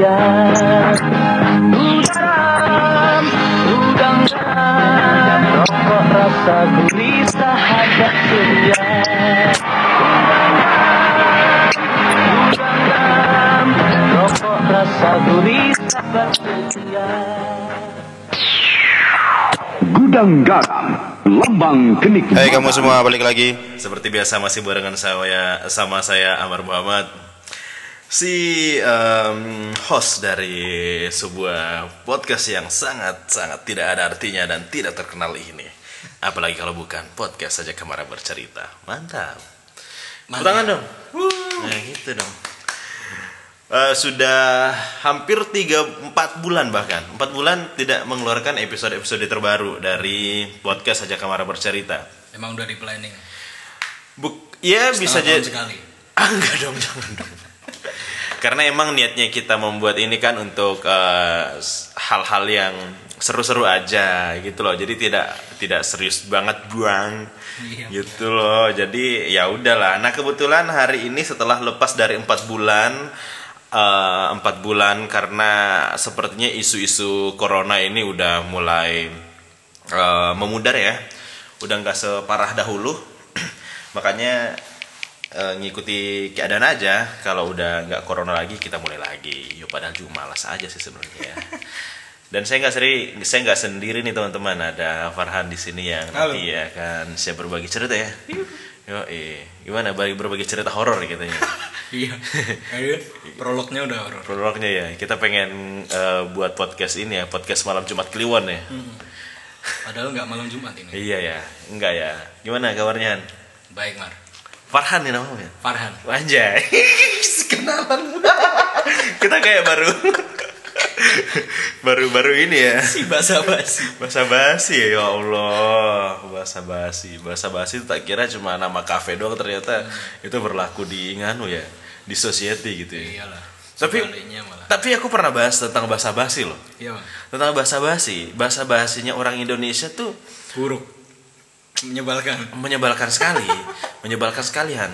Udang, udang garam Rokok rasa gurih sahabat setia Udang garam Rokok rasa gurih sahabat setia Gudang Garam, lambang kenikmatan. Hai kamu semua balik lagi. Seperti biasa masih barengan saya sama saya Amar Muhammad si em, host dari sebuah podcast yang sangat sangat tidak ada artinya dan tidak terkenal ini. Apalagi kalau bukan podcast saja kemarin bercerita. Mantap. Tepuk tangan dong. Nah gitu dong. Eh, sudah hampir 3 4 bulan bahkan. 4 bulan tidak mengeluarkan episode-episode terbaru dari podcast saja kamar bercerita. Emang udah di planning. Buk, ya bisa Setengah jadi tahun sekali. Ah, enggak dong, jangan dong. Karena emang niatnya kita membuat ini kan untuk eh, hal-hal yang seru-seru aja gitu loh. Jadi tidak tidak serius banget buang Iya. gitu loh. Jadi ya udahlah. Nah kebetulan hari ini setelah lepas dari empat bulan eh, empat bulan karena sepertinya isu-isu corona ini udah mulai eh, memudar ya. Udah nggak separah dahulu. Makanya eh, ngikuti keadaan aja. Kalau udah nggak corona lagi kita mulai lagi. Yuk padahal juga malas aja sih sebenarnya dan saya nggak seri saya nggak sendiri nih teman-teman. Ada Farhan di sini yang Halo. nanti akan siap berbagi cerita ya. Yo eh gimana? Bagi berbagi cerita horor katanya. Iya. Ayo, prolognya udah horor. prolognya ya. Kita pengen eh, buat podcast ini ya. Podcast malam Jumat Kliwon ya. Padahal nggak malam Jumat ini. iya ya. Enggak ya. Gimana kabarnya? Baik, Mar. Farhan nih namanya Farhan. Anjay Kenalan Kita kayak baru Baru-baru ini ya Si basa basi. Bahasa basi ya ya Allah Bahasa basi Bahasa basi itu tak kira cuma nama kafe doang Ternyata itu berlaku di Nganu ya Di society gitu ya Iyalah. Tapi malah. Tapi aku pernah bahas tentang bahasa basi loh Iya, Bang. Tentang bahasa basi Bahasa basinya orang Indonesia tuh Buruk. Menyebalkan. menyebalkan sekali menyebalkan sekalian.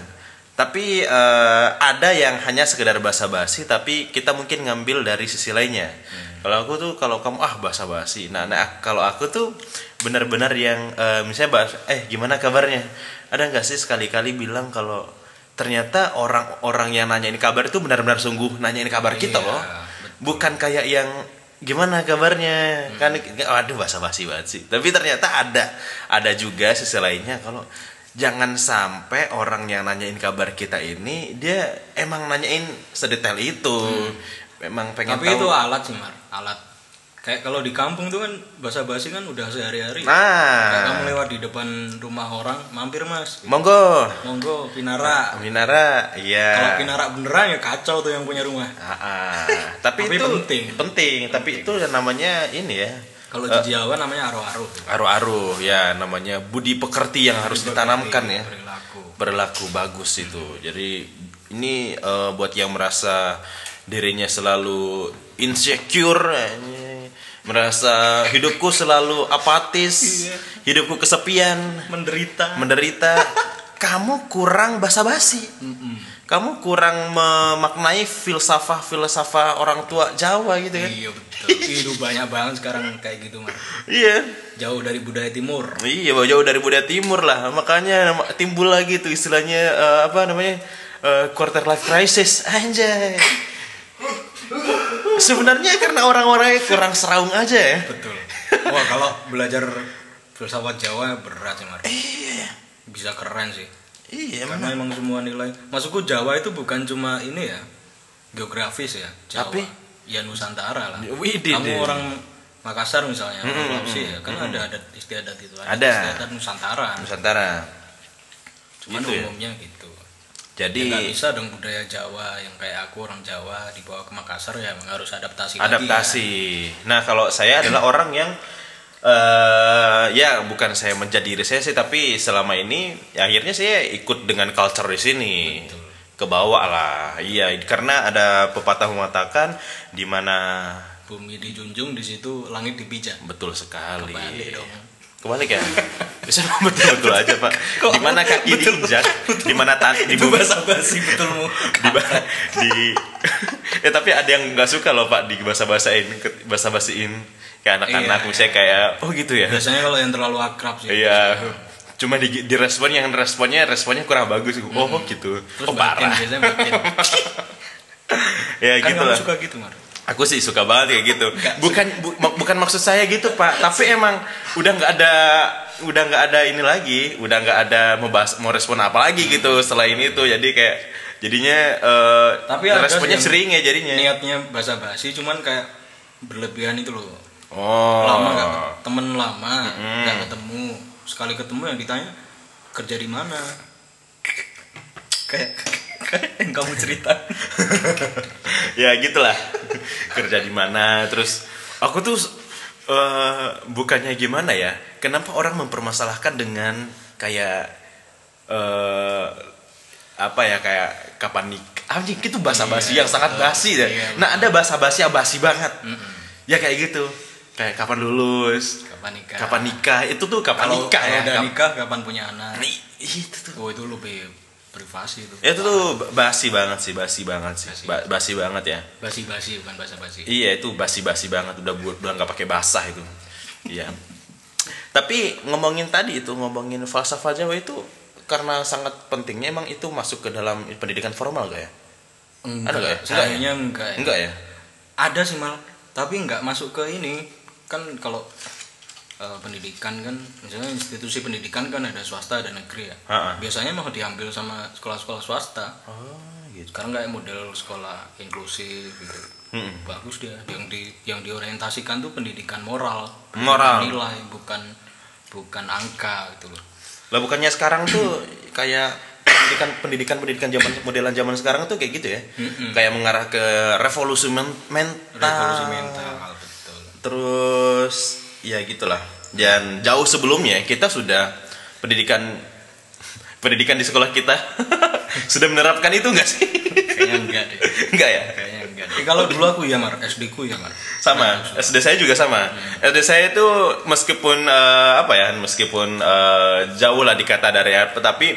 Tapi eh, ada yang hanya sekedar basa-basi tapi kita mungkin ngambil dari sisi lainnya. Kalau aku tuh kalau kamu ah basa-basi. Nah, nah kalau aku tuh benar-benar yang eh, misalnya bahas eh gimana kabarnya? Ada nggak sih sekali-kali bilang kalau ternyata orang-orang yang nanyain kabar itu benar-benar sungguh nanyain kabar kita Iya, loh. betul. bukan kayak yang gimana kabarnya? Kan aduh basa basi banget sih. Tapi ternyata ada ada juga sisi lainnya. Kalau jangan sampai orang yang nanyain kabar kita ini dia emang nanyain sedetail itu memang pengen Tapi tahu itu alat sih, Mar. Alat. Kayak kalau di kampung tuh kan basa basi kan udah sehari-hari. Kayak nah kamu lewat di depan rumah orang, mampir mas. monggo Monggo, Pinara. Kalau iya Pinara beneran ya kacau tuh yang punya rumah. Ah, ah. tapi, Tapi itu penting. penting tapi itu namanya ini ya Kalau di Jawa namanya aro-aro. aru-aru ya namanya budi pekerti yang harus ditanamkan ya Perilaku. berlaku bagus itu. Jadi ini eh, buat yang merasa dirinya selalu insecure, merasa hidupku selalu apatis, hidupku kesepian, Menderita. menderita, kamu kurang basa-basi. Kamu kurang memaknai filsafah filsafah orang tua Jawa gitu kan? Iya betul. Itu banyak banget sekarang kayak gitu, Mar. Iya. Jauh dari budaya timur. Iya, jauh dari budaya timur lah. Makanya timbul lagi tuh istilahnya eh, apa namanya? eh, quarter life crisis. Anjay. Sebenarnya karena orang-orangnya kurang seraung aja ya. Betul. Wah, kalau belajar filsafat Jawa berat sih, Mar. Iya. Bisa keren sih. Iya, Karena emang. emang semua nilai. Masukku Jawa itu bukan cuma ini ya. Geografis ya, Jawa. Tapi? ya Nusantara lah. Widih Kamu deh. orang Makassar misalnya, Mm, orang mm, Sulawesi mm, ya, kan mm, ada adat istiadat itu Ada. Istiadat Nusantara. Nusantara. Cuman Gitu ya? umumnya gitu. Jadi ya bisa dong budaya Jawa yang kayak aku orang Jawa dibawa ke Makassar ya harus adaptasi lagi adaptasi. Nah, kalau saya adalah orang yang eh ya bukan saya menjadi diri saya sih tapi selama ini ya, akhirnya saya ikut dengan culture di sini. Ke bawah lah. Iya, karena ada pepatah mengatakan di mana bumi dijunjung di situ langit dipijak betul sekali. Kebalik dong. Kebalik ya? Bisa betul-betul aja pak. Di mana kaki diinjak, di mana tangan di bumi, bahasa basi betulmu di, di ya tapi ada yang nggak suka loh pak di bahasa bahasain bahasa basiin kayak anak-anak Iya. misalnya kayak oh gitu ya. biasanya kalau yang terlalu akrab sih Iya. Cuma di, di respon yang responnya responnya kurang bagus. Oh gitu. terus oh parah. biasanya. Ya kan gitu lah. suka gitu mar Aku sih suka banget kayak gitu. Bukan bu- bukan maksud saya gitu pak, tapi emang udah nggak ada udah nggak ada ini lagi, udah nggak ada mau bahas mau respon apa lagi gitu setelah ini tuh. Jadi kayak jadinya eh, tapi responnya sering ya jadinya. niatnya basa basi cuman kayak berlebihan itu loh Oh. lama gak temen lama nggak ketemu. Sekali ketemu yang ditanya kerja di mana? Kayak kayak yang kamu cerita. Ya gitulah. Kerja di mana? Terus aku tuh eh, bukannya gimana ya? Kenapa orang mempermasalahkan dengan kayak eh apa ya kayak kapan nik anjing itu bahasa basi Iya, yang sangat basi deh. Iya, nah ada bahasa basi yang basi banget. Ya kayak gitu kayak kapan lulus kapan nikah kapan nikah itu tuh kapan kalau nikah kalau ya udah nikah kapan punya anak I- itu tuh oh itu lebih privasi itu itu tuh basi banget sih basi banget sih Basi. Ba- basi banget ya basi basi bukan basa basi Iya itu basi-basi banget udah buat udah nggak pakai basah itu. Iya. Tapi ngomongin tadi itu ngomongin falsafah Jawa itu karena sangat pentingnya emang itu masuk ke dalam pendidikan formal gak ya? enggak Ada nggak ya? enggak ya. Enggak ya? ada sih mal tapi nggak masuk ke ini kan kalau eh, pendidikan kan misalnya institusi pendidikan kan ada swasta ada negeri ya Ha-ha. biasanya mau diambil sama sekolah-sekolah swasta Oh gitu. sekarang kayak model sekolah inklusif gitu Mm-mm. bagus dia yang di yang diorientasikan tuh pendidikan moral Moral. pendidikan nilai bukan bukan angka gitu loh Lah bukannya sekarang tuh kayak pendidikan pendidikan pendidikan zaman modelan zaman sekarang tuh kayak gitu ya? Mm-mm. Kayak mengarah ke revolusi men- mental. revolusi mental Terus ya gitulah. Dan jauh sebelumnya kita sudah pendidikan pendidikan di sekolah kita sudah menerapkan itu enggak sih? kayaknya enggak deh enggak ya? kayaknya enggak deh kalau dulu aku ya mar SD ku ya mar Sama. SD saya juga sama. SD saya itu meskipun eh, apa ya, meskipun eh, jauh lah dikata dari rapot, tapi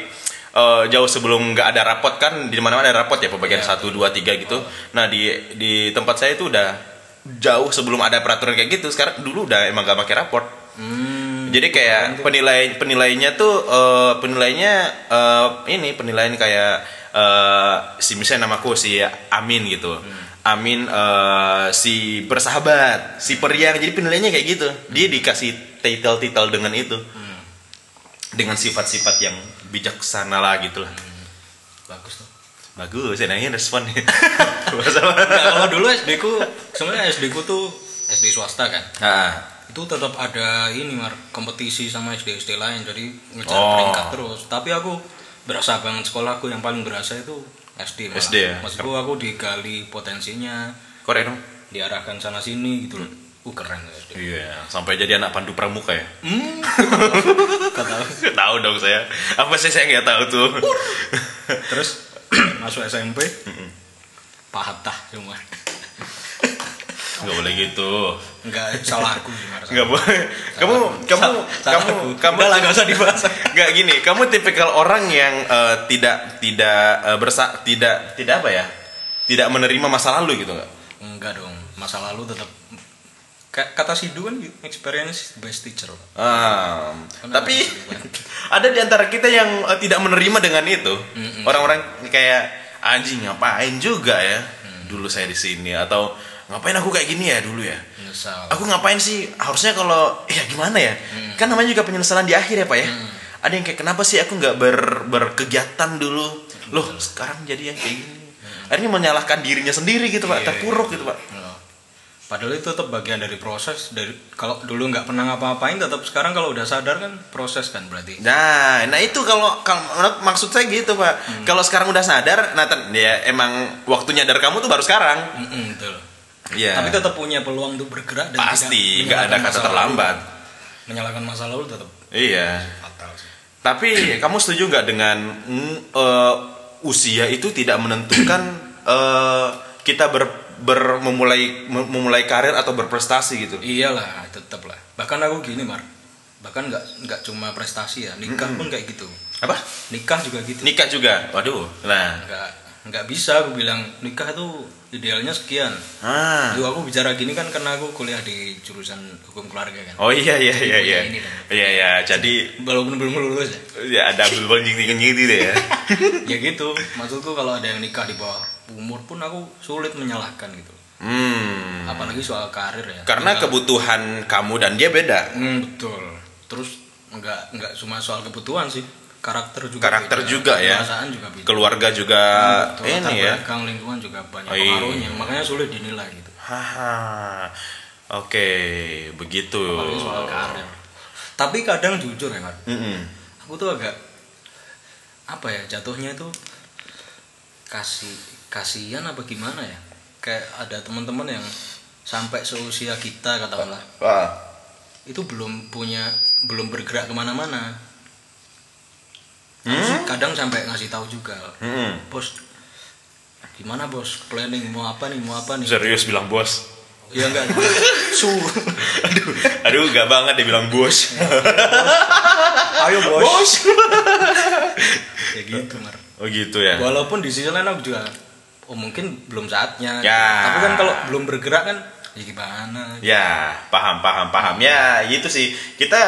eh, jauh sebelum nggak ada rapot kan di mana-mana ada rapot ya pembagian Iya, satu dua tiga gitu. Nah di di tempat saya itu udah jauh sebelum ada peraturan kayak gitu. Sekarang dulu udah emang gak pakai raport. hmm, Jadi kayak penilai penilainya tuh eh, penilainya eh, ini penilaian kayak eh, si misalnya namaku si Amin gitu. Amin eh, si bersahabat, si periang. Jadi penilaiannya kayak gitu. Dia dikasih title-title dengan itu. Dengan sifat-sifat yang bijaksana lah gitu lah. bagus Bagus, enaknya responnya. Nah, kalau dulu SD ku sebenarnya SD ku tuh SD swasta kan Ah, itu tetap ada ini mar kompetisi sama SD SD lain jadi ngejar Oh. peringkat terus tapi aku berasa banget sekolahku yang paling berasa itu SD malah. SD ya? maksudku aku digali potensinya keren dong. diarahkan sana sini gitu loh uh keren SD Iya, sampai jadi anak pandu pramuka ya. hmm tahu dong saya. Apa sih saya nggak tahu tuh. terus masuk SMP pahatah cuma Nggak boleh gitu. enggak salah aku sih Mar. Nggak boleh. Kamu kamu Salah kamu aku. kamu lah, nggak usah dibahas. Nggak gini. Kamu tipikal orang yang eh, tidak tidak eh, bersa tidak tidak apa ya? Tidak menerima masa lalu gitu nggak? enggak dong masa lalu tetap kata Sidu kan experience best teacher Ah, Karena tapi ada- di antara kita yang eh, tidak menerima dengan itu. Mm-mm. Orang-orang kayak anjing ngapain juga ya? Mm. Dulu saya di sini atau ngapain aku kayak gini ya dulu ya? menyesal Aku ngapain sih? Harusnya kalau ya gimana ya? Kan namanya juga penyesalan di akhir ya, Pak ya. Ada yang kayak kenapa sih aku nggak ber, berkegiatan dulu? Loh, sekarang jadi yang kayak gini. Akhirnya menyalahkan dirinya sendiri gitu, Pak. Iya, Terpuruk gitu, Pak. Ya. Padahal itu tetap bagian dari proses dari kalau dulu nggak pernah ngapa-ngapain tetap sekarang kalau udah sadar kan proses kan berarti. Nah, nah itu kalau kalau maksud saya gitu, Pak. Kalau sekarang udah sadar, nah ya emang waktu nyadar kamu tuh baru sekarang. Mm-mm, betul. Iya. Tapi tetap punya peluang untuk bergerak dan pasti nggak ada kata terlambat. lalu. Menyalahkan masa lalu tetap Iya. fatal sih. Tapi kamu setuju nggak dengan mm, eh, usia itu tidak menentukan eh, kita ber, ber- memulai mem- memulai karir atau berprestasi gitu? Iyalah, tetap lah. Bahkan aku gini, Mar. bahkan nggak nggak cuma prestasi ya nikah pun kayak gitu Apa? nikah juga gitu Nikah juga. Waduh. Nah. nggak nggak bisa aku bilang nikah itu idealnya sekian Ah. Aku bicara gini kan karena aku kuliah di jurusan hukum keluarga kan Oh iya iya iya iya. Ini kan. Iya iya. Jadi walaupun belum lulus ya ya ada belum jing gitu ya. ya gitu maksudku kalau ada yang nikah di bawah umur pun aku sulit menyalahkan gitu Hmm. apalagi soal karir ya Karena kebutuhan kamu dan dia beda. Hmm, betul terus nggak nggak cuma soal kebutuhan sih karakter juga Karakter beda. juga ya. Juga beda Keluarga juga Betul, latar ini ya. belakang lingkungan juga banyak Oh, iya. pengaruhnya makanya sulit dinilai gitu Haha. Oke, begitu. apalagi soal karir tapi kadang jujur ya Mar Mm-mm. aku tuh agak apa ya jatuhnya itu kasih kasihan apa gimana ya kayak ada teman-teman yang sampai seusia kita katakanlah Wah. itu belum punya belum bergerak ke mana-mana Hmm? Kadang sampai ngasih tahu juga Mm-mm. bos gimana bos planning mau apa nih mau apa nih Serius bilang bos. ya enggak su Aduh, aduh gak banget dia bilang bos. ayo bos ya gitu mar Oh gitu ya. walaupun di sisi lain aku juga oh mungkin belum saatnya Ya. tapi kan kalau belum bergerak kan ya gimana Ya, paham, paham, paham. Ya, itu sih. Kita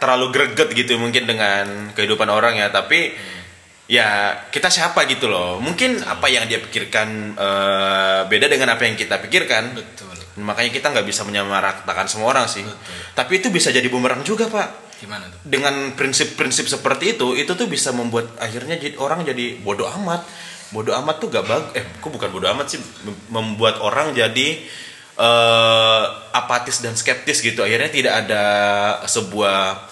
terlalu greget gitu mungkin dengan kehidupan orang ya, tapi ya kita siapa gitu loh. Mungkin apa yang dia pikirkan eh, beda dengan apa yang kita pikirkan. betul Makanya kita nggak bisa menyamaratakan semua orang sih. Betul. Tapi itu bisa jadi bumerang juga, Pak. gimana tuh Dengan prinsip-prinsip seperti itu, itu tuh bisa membuat akhirnya jadi orang jadi bodoh amat. Bodoh amat tuh gak bagus. Eh, kok bukan bodoh amat sih? Mem- Membuat orang jadi eh, apatis dan skeptis gitu. Akhirnya tidak ada sebuah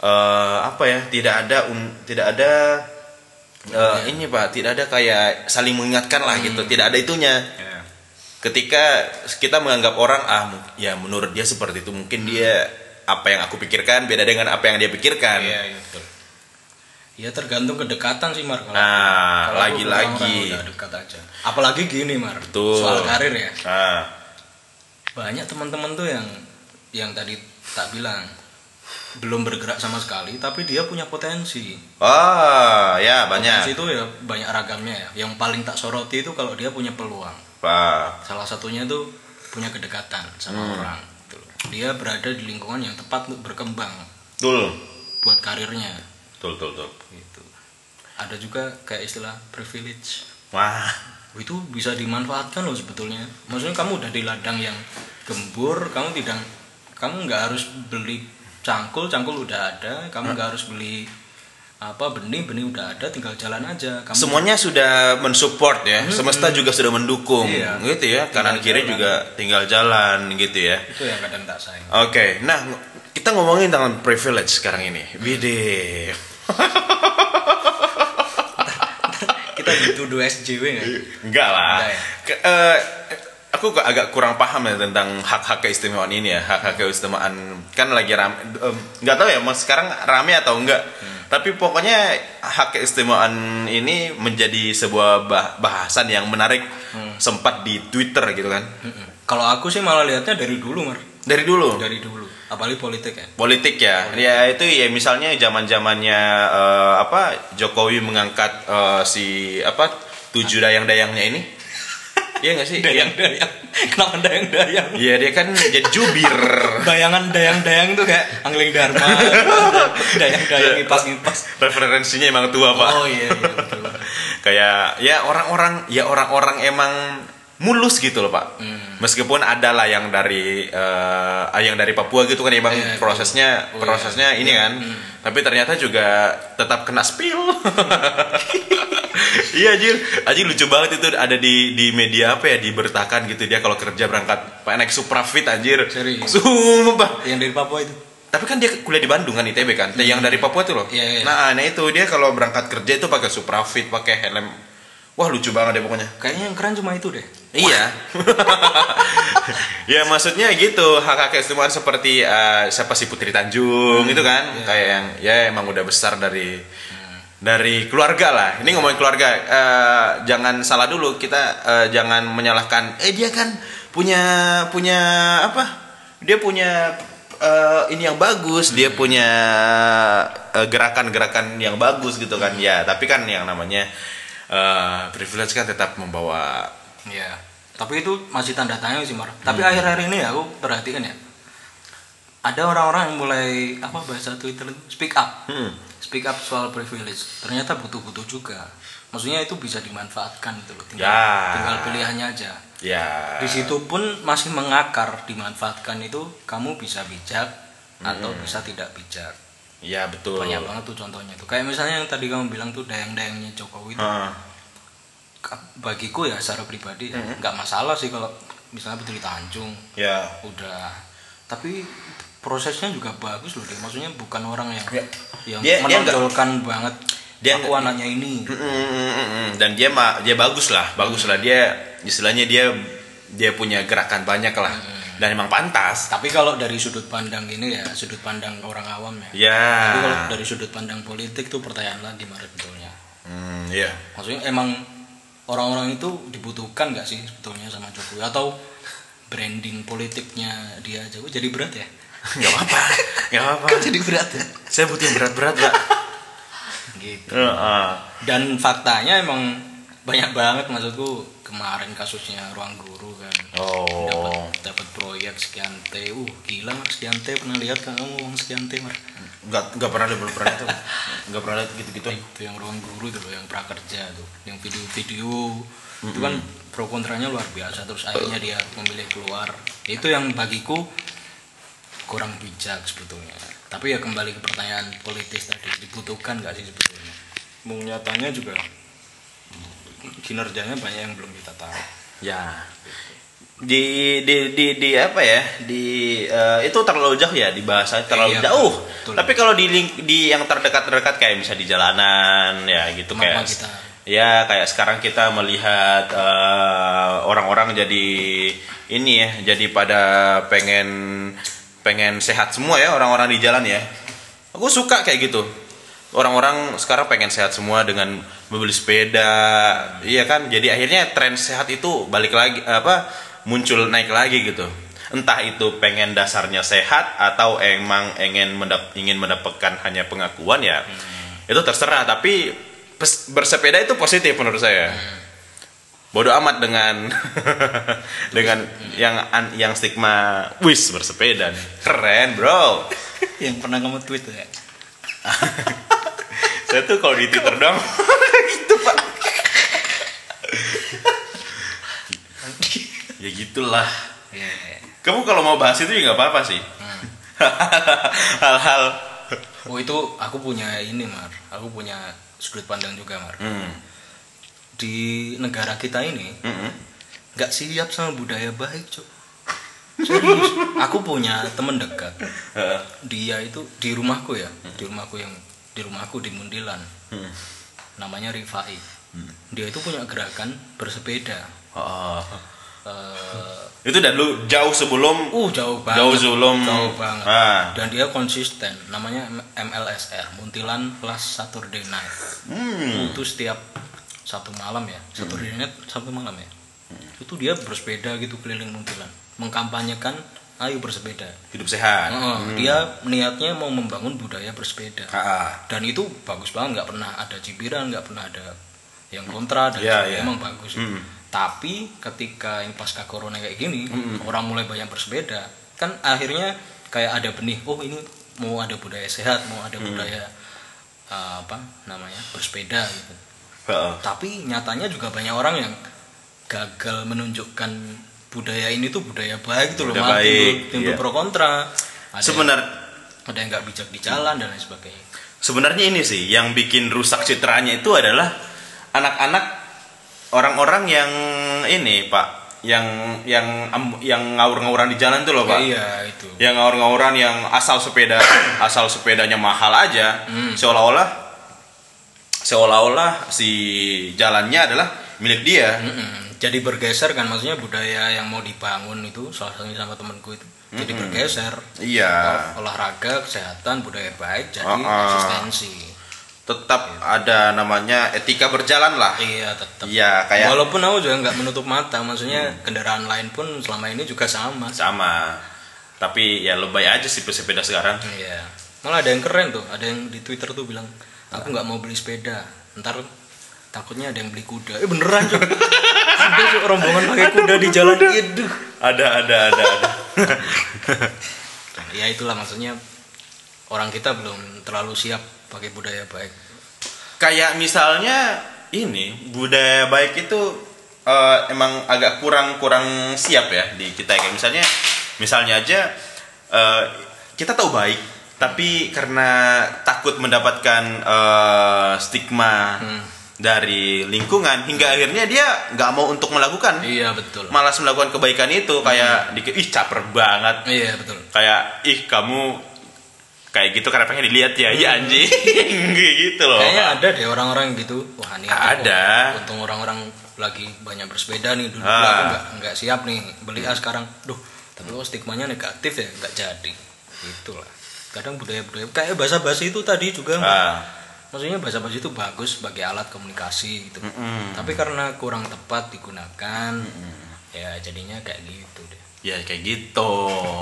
eh, apa ya? Tidak ada un- tidak ada eh, ini Pak, tidak ada kayak saling mengingatkan lah gitu. Tidak ada itunya. Ya ketika kita menganggap orang ah ya menurut dia seperti itu. Mungkin dia apa yang aku pikirkan beda dengan apa yang dia pikirkan. Iya iya betul. Ya tergantung kedekatan sih mar. Kalau Nah, lagi-lagi. dekat aja. Apalagi gini mar. Betul. soal karir ya. Ah banyak teman-teman tuh yang yang tadi tak bilang belum bergerak sama sekali tapi dia punya potensi. Ah ya potensi banyak itu ya banyak ragamnya ya. Yang paling tak soroti itu kalau dia punya peluang. Pak salah satunya tuh punya kedekatan sama Hmm. orang gitu dia berada di lingkungan yang tepat untuk berkembang betul. buat karirnya. Betul betul betul. Gitu. Ada juga kayak istilah privilege. Wah itu bisa dimanfaatkan loh sebetulnya maksudnya kamu udah di ladang yang gembur kamu tidak kamu nggak harus beli cangkul cangkul udah ada kamu nggak harus beli apa benih benih udah ada tinggal jalan aja kamu semuanya sudah mensupport ya semesta juga sudah mendukung Iya. gitu ya kanan kiri jalan. juga tinggal jalan gitu ya itu yang kadang tak sayang Oke, nah kita ngomongin tentang privilege sekarang ini. Bide. kita dituduh SJW nggak Enggak lah. Enggak ya? Ke- eh, aku agak kurang paham ya tentang hak-hak keistimewaan ini ya. Hak-hak keistimewaan kan lagi rame. Nggak tahu ya, mas sekarang rame atau enggak. Tapi pokoknya hak keistimewaan ini menjadi sebuah bah- bahasan yang menarik sempat di Twitter gitu kan. Mm-mm. kalau aku sih malah lihatnya dari dulu mar Dari dulu. dari dulu. Apalagi politik ya. Politik ya. Ya itu ya misalnya zaman zamannya eh, apa Jokowi mengangkat eh, si apa tujuh dayang-dayangnya ini? Iya nggak sih? Dayang dayang kenapa dayang dayang Iya dia kan jadi jubir. Bayangan dayang-dayang tuh kayak angling dharma. Dayang-dayang ngipas-ngipas referensinya emang tua pak. Oh iya iya betul. Kayak ya orang-orang ya orang-orang emang mulus gitu loh pak. Hmm. Meskipun ada lah yang dari eh, yang dari Papua gitu kan emang Iya, prosesnya betul. Oh, prosesnya iya. ini kan. Tapi ternyata juga tetap kena spill. Iya Jir Aji lucu banget itu ada di di media apa ya diberitakan gitu. Dia kalau kerja berangkat pak naik suprafit anjir. Serius? sumpah. Yang dari Papua itu? Tapi kan dia kuliah di Bandung kan ITB kan? Yang dari Papua tuh loh. Iya, iya. nah nah itu dia kalau berangkat kerja itu pakai suprafit pakai helm wah lucu banget deh pokoknya kayaknya yang keren cuma itu deh Iya. ya maksudnya gitu hak hak keistimewaan seperti eh, siapa sih Putri Tanjung itu kan iya. kayak yang ya emang udah besar dari dari keluarga lah. Ini ngomongin keluarga eh, jangan salah dulu kita eh, jangan menyalahkan eh dia kan punya punya apa? Dia punya eh, ini yang bagus, dia punya eh, gerakan-gerakan yang bagus gitu kan. Ya, tapi kan yang namanya eh, privilege kan tetap membawa Iya. Tapi itu masih tanda tanya sih, Mar. Tapi akhir-akhir ini ya aku perhatikan ya. Ada orang-orang yang mulai apa bahasa Twitter itu speak up. Hmm. Speak up soal privilege. Ternyata butuh-butuh juga. Maksudnya itu bisa dimanfaatkan gitu loh. Tinggal, Ya. tinggal pilihannya aja. ya Di situ pun masih mengakar dimanfaatkan itu kamu bisa bijak atau bisa tidak bijak. Ya betul. Banyak banget tuh contohnya tuh. Kayak misalnya yang tadi kamu bilang tuh dayang-dayangnya Jokowi itu ka- bagiku ya secara pribadi ya, nggak masalah sih kalau misalnya Putri Tanjung ya. udah tapi prosesnya juga bagus loh dia maksudnya bukan orang yang Ya. yang Dia- dia menonjolkan banget dia aku anaknya ini Mm, mm, mm, mm, mm. Dan dia dia bagus lah, bagus lah dia istilahnya dia dia punya gerakan banyak lah. Dan emang pantas. tapi kalau dari sudut pandang ini ya sudut pandang orang awam ya Ya. tapi kalau dari sudut pandang politik tuh pertanyaan lagi Mar sebetulnya Hmm, ya. maksudnya emang orang-orang itu dibutuhkan nggak sih sebetulnya sama Jokowi atau branding politiknya dia Jokowi jadi berat ya Gak apa-apa. Gak apa-apa. kan jadi berat ya Saya butuh yang berat-berat, Pak. gitu Heeh. dan faktanya emang banyak banget maksudku. Kemarin kasusnya ruang guru kan. Oh. dapat dapat proyek sekian T. Uh gila mar. Sekian T pernah lihat kan kamu uang sekian T mar? Gak, gak pernah belum pernah itu. Gak pernah lihat gitu-gitu. itu yang ruang guru tuh loh yang prakerja tuh yang video-video. Itu kan pro kontranya luar biasa. Terus akhirnya dia memilih keluar. Itu yang bagiku kurang bijak sebetulnya. Tapi ya kembali ke pertanyaan politis tadi dibutuhkan nggak sih sebetulnya? Mung nyatanya juga kinerjanya banyak yang belum kita tahu Ya. Di di di di apa ya? Di eh, itu terlalu jauh ya dibahas terlalu Iya, jauh. betul. Tapi kalau di link di yang terdekat-terdekat kayak bisa di jalanan ya gitu Kemampuan kayak kita. Ya, kayak sekarang kita melihat eh, orang-orang jadi ini ya, jadi pada pengen pengen sehat semua ya orang-orang di jalan ya. Aku suka kayak gitu. Orang-orang sekarang pengen sehat semua dengan membeli sepeda, iya kan? Jadi akhirnya tren sehat itu balik lagi apa muncul naik lagi gitu. Entah itu pengen dasarnya sehat atau emang ingin mendap ingin mendapatkan hanya pengakuan ya. Itu terserah, tapi pes- bersepeda itu positif menurut saya. Bodoh amat dengan dengan yang an- yang stigma wis bersepeda. Keren, Bro. yang pernah kamu tweet ya Saya tuh kalau di Twitter dong gitu, Pak. ya gitulah. Iya, iya. Kamu kalau mau bahas itu juga nggak apa-apa sih. Hal-hal oh itu aku punya ini mar aku punya sudut pandang juga mar Hmm. di negara kita ini Mm-mm. nggak siap sama budaya baik cok serius aku punya temen dekat Heeh. dia itu di rumahku ya di rumahku yang di rumahku di Mundilan. Hmm. namanya Rifai. Dia itu punya gerakan bersepeda. Oh. Eh, Itu dan lu jauh sebelum? Uh jauh banget. Jauh sebelum- jauh banget. Ah. dan dia konsisten. Namanya MLSR Muntilan Plus Saturday Night. Hmm. itu setiap satu malam ya. Saturday Night satu malam ya. Itu dia bersepeda gitu keliling Muntilan. Mengkampanyekan ayo bersepeda hidup sehat. Heeh, dia niatnya mau membangun budaya bersepeda Ah. dan itu bagus banget nggak pernah ada cibiran nggak pernah ada yang kontra dan sebagainya, iya. emang bagus Mm. tapi ketika yang pasca corona kayak gini orang mulai banyak bersepeda kan akhirnya kayak ada benih oh ini mau ada budaya sehat mau ada budaya uh, apa namanya bersepeda gitu tapi nyatanya juga banyak orang yang gagal menunjukkan budaya ini tuh budaya baik tuh loh malah baik, timbul, timbul iya. pro kontra ada Sebenar ada yang nggak bijak di jalan dan lain sebagainya sebenarnya ini sih yang bikin rusak citranya itu adalah anak-anak orang-orang yang ini Pak yang yang yang ngawur-ngawuran di jalan tuh loh Pak. iya itu Yang ngawur-ngawuran yang asal sepeda asal sepedanya mahal aja Hmm. seolah-olah seolah-olah si jalannya adalah milik dia. Mm-mm. Jadi bergeser kan maksudnya budaya yang mau dibangun itu salah satunya sama temanku itu jadi bergeser Iya. Ol- olahraga kesehatan budaya baik jadi Uh-uh. eksistensi Tetap ada namanya etika berjalan lah. iya tetap Iya, kayak walaupun aku juga nggak menutup mata maksudnya kendaraan lain pun selama ini juga sama sama tapi ya lebay aja sih sepeda sekarang Iya. Malah ada yang keren tuh, ada yang di Twitter tuh bilang, aku nggak mau beli sepeda, ntar takutnya ada yang beli kuda. Eh beneran tuh. ada tuh rombongan pakai kuda di jalan? itu. ada ada ada ada. Ya itulah maksudnya. Orang kita belum terlalu siap pakai budaya baik. kayak misalnya ini budaya baik itu eh, emang agak kurang kurang siap ya di kita kayak misalnya misalnya aja eh, kita tahu baik tapi karena takut mendapatkan eh, stigma dari lingkungan hingga akhirnya dia nggak mau untuk melakukan Iya betul. malas melakukan kebaikan itu kayak dikit ih caper banget Iya betul. kayak ih kamu kayak gitu karena pengen dilihat ya ya anjing Kayak gitu loh Kayaknya ada deh orang-orang gitu. Wah ini Ada. oh, untung orang-orang lagi banyak bersepeda nih dulu Ah. Hmm. aku nggak nggak siap nih beli A sekarang. Duh, tapi kok stigmanya negatif ya nggak jadi. Itulah. Kadang budaya-budaya kayak bahasa basi itu tadi juga. Ah. Maksudnya bahasa basi itu bagus sebagai alat komunikasi gitu. Mm-mm. Tapi karena kurang tepat digunakan, ya jadinya kayak gitu deh. Ya kayak gitu,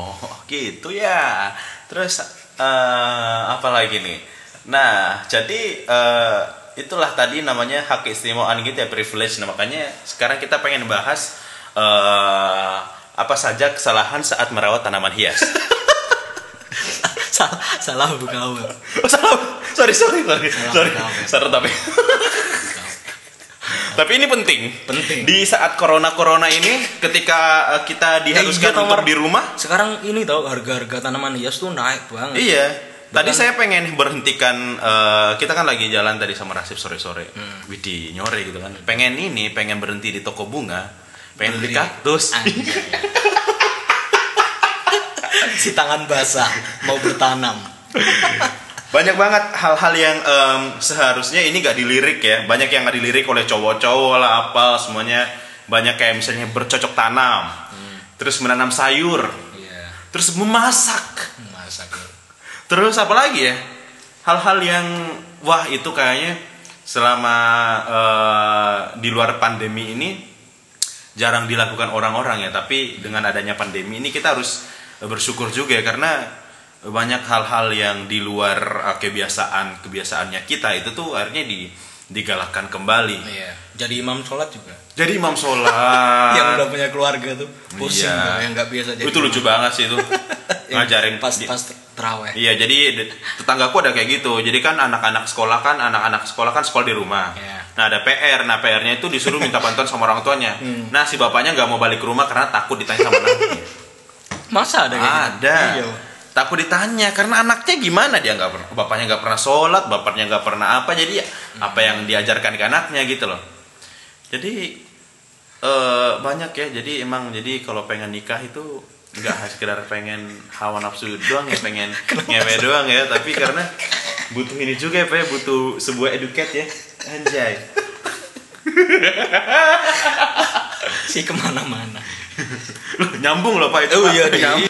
gitu ya. Terus eh apa lagi nih? Nah, jadi eh, itulah tadi namanya hak keistimewaan gitu ya privilege. Nah makanya sekarang kita pengen bahas eh apa saja kesalahan saat merawat tanaman hias. salah salah bukan oh, salah, sorry sorry sorry sorry, sorry tapi. Tapi ini penting. Penting. Di saat corona-corona ini, ketika eh, kita diharuskan Eh, iya, untuk di rumah, Sekarang ini tahu harga-harga tanaman hias tuh naik banget. Iya. Tadi saya pengen berhentikan eh, kita kan lagi jalan tadi sama Rasif sore-sore. Hmm. Widih, nyore gitu kan. Pengen ini, pengen berhenti di toko bunga, pengen beli Beli. kaktus. Si tangan basah mau bertanam. Banyak banget hal-hal yang em, seharusnya ini gak dilirik ya. Banyak yang gak dilirik oleh cowok-cowok lah apa semuanya. Banyak kayak misalnya bercocok tanam. Terus menanam sayur, Iya, terus memasak. masa gue. Terus apa lagi ya? Hal-hal yang wah itu kayaknya selama eh, di luar pandemi ini jarang dilakukan orang-orang ya. Tapi dengan adanya pandemi ini kita harus bersyukur juga ya karena banyak hal-hal yang di luar eh, kebiasaan kebiasaannya kita itu tuh akhirnya di digalakkan kembali. Iya, jadi imam sholat juga. Jadi imam sholat. yang udah punya keluarga tuh pusing Iya. tuh, yang nggak biasa jadi. itu lucu imam. banget sih itu. Ngajarin pas pas teraweh. Iya, jadi tetanggaku ada kayak gitu. Jadi kan anak-anak sekolah kan, anak-anak sekolah kan sekolah di rumah. Iya. Nah ada PR, nah PR-nya itu disuruh minta bantuan sama orang tuanya. Hmm. Nah si bapaknya nggak mau balik ke rumah karena takut ditanya sama anaknya. Masa ada kayak gitu? ada. Iya. Takut ditanya karena anaknya gimana dia nggak pernah, bapaknya nggak pernah sholat, bapaknya nggak pernah apa, jadi ya apa yang diajarkan ke anaknya gitu loh. Jadi eh banyak ya, jadi emang jadi kalau pengen nikah itu nggak hanya sekedar pengen hawa nafsu doang ya, pengen ngewe doang ya, tapi karena butuh ini juga ya, Pak, butuh sebuah educate ya, anjay. Si ke mana-mana. Nyambung loh Pak itu. Oh Pak. iya, deh. nyambung.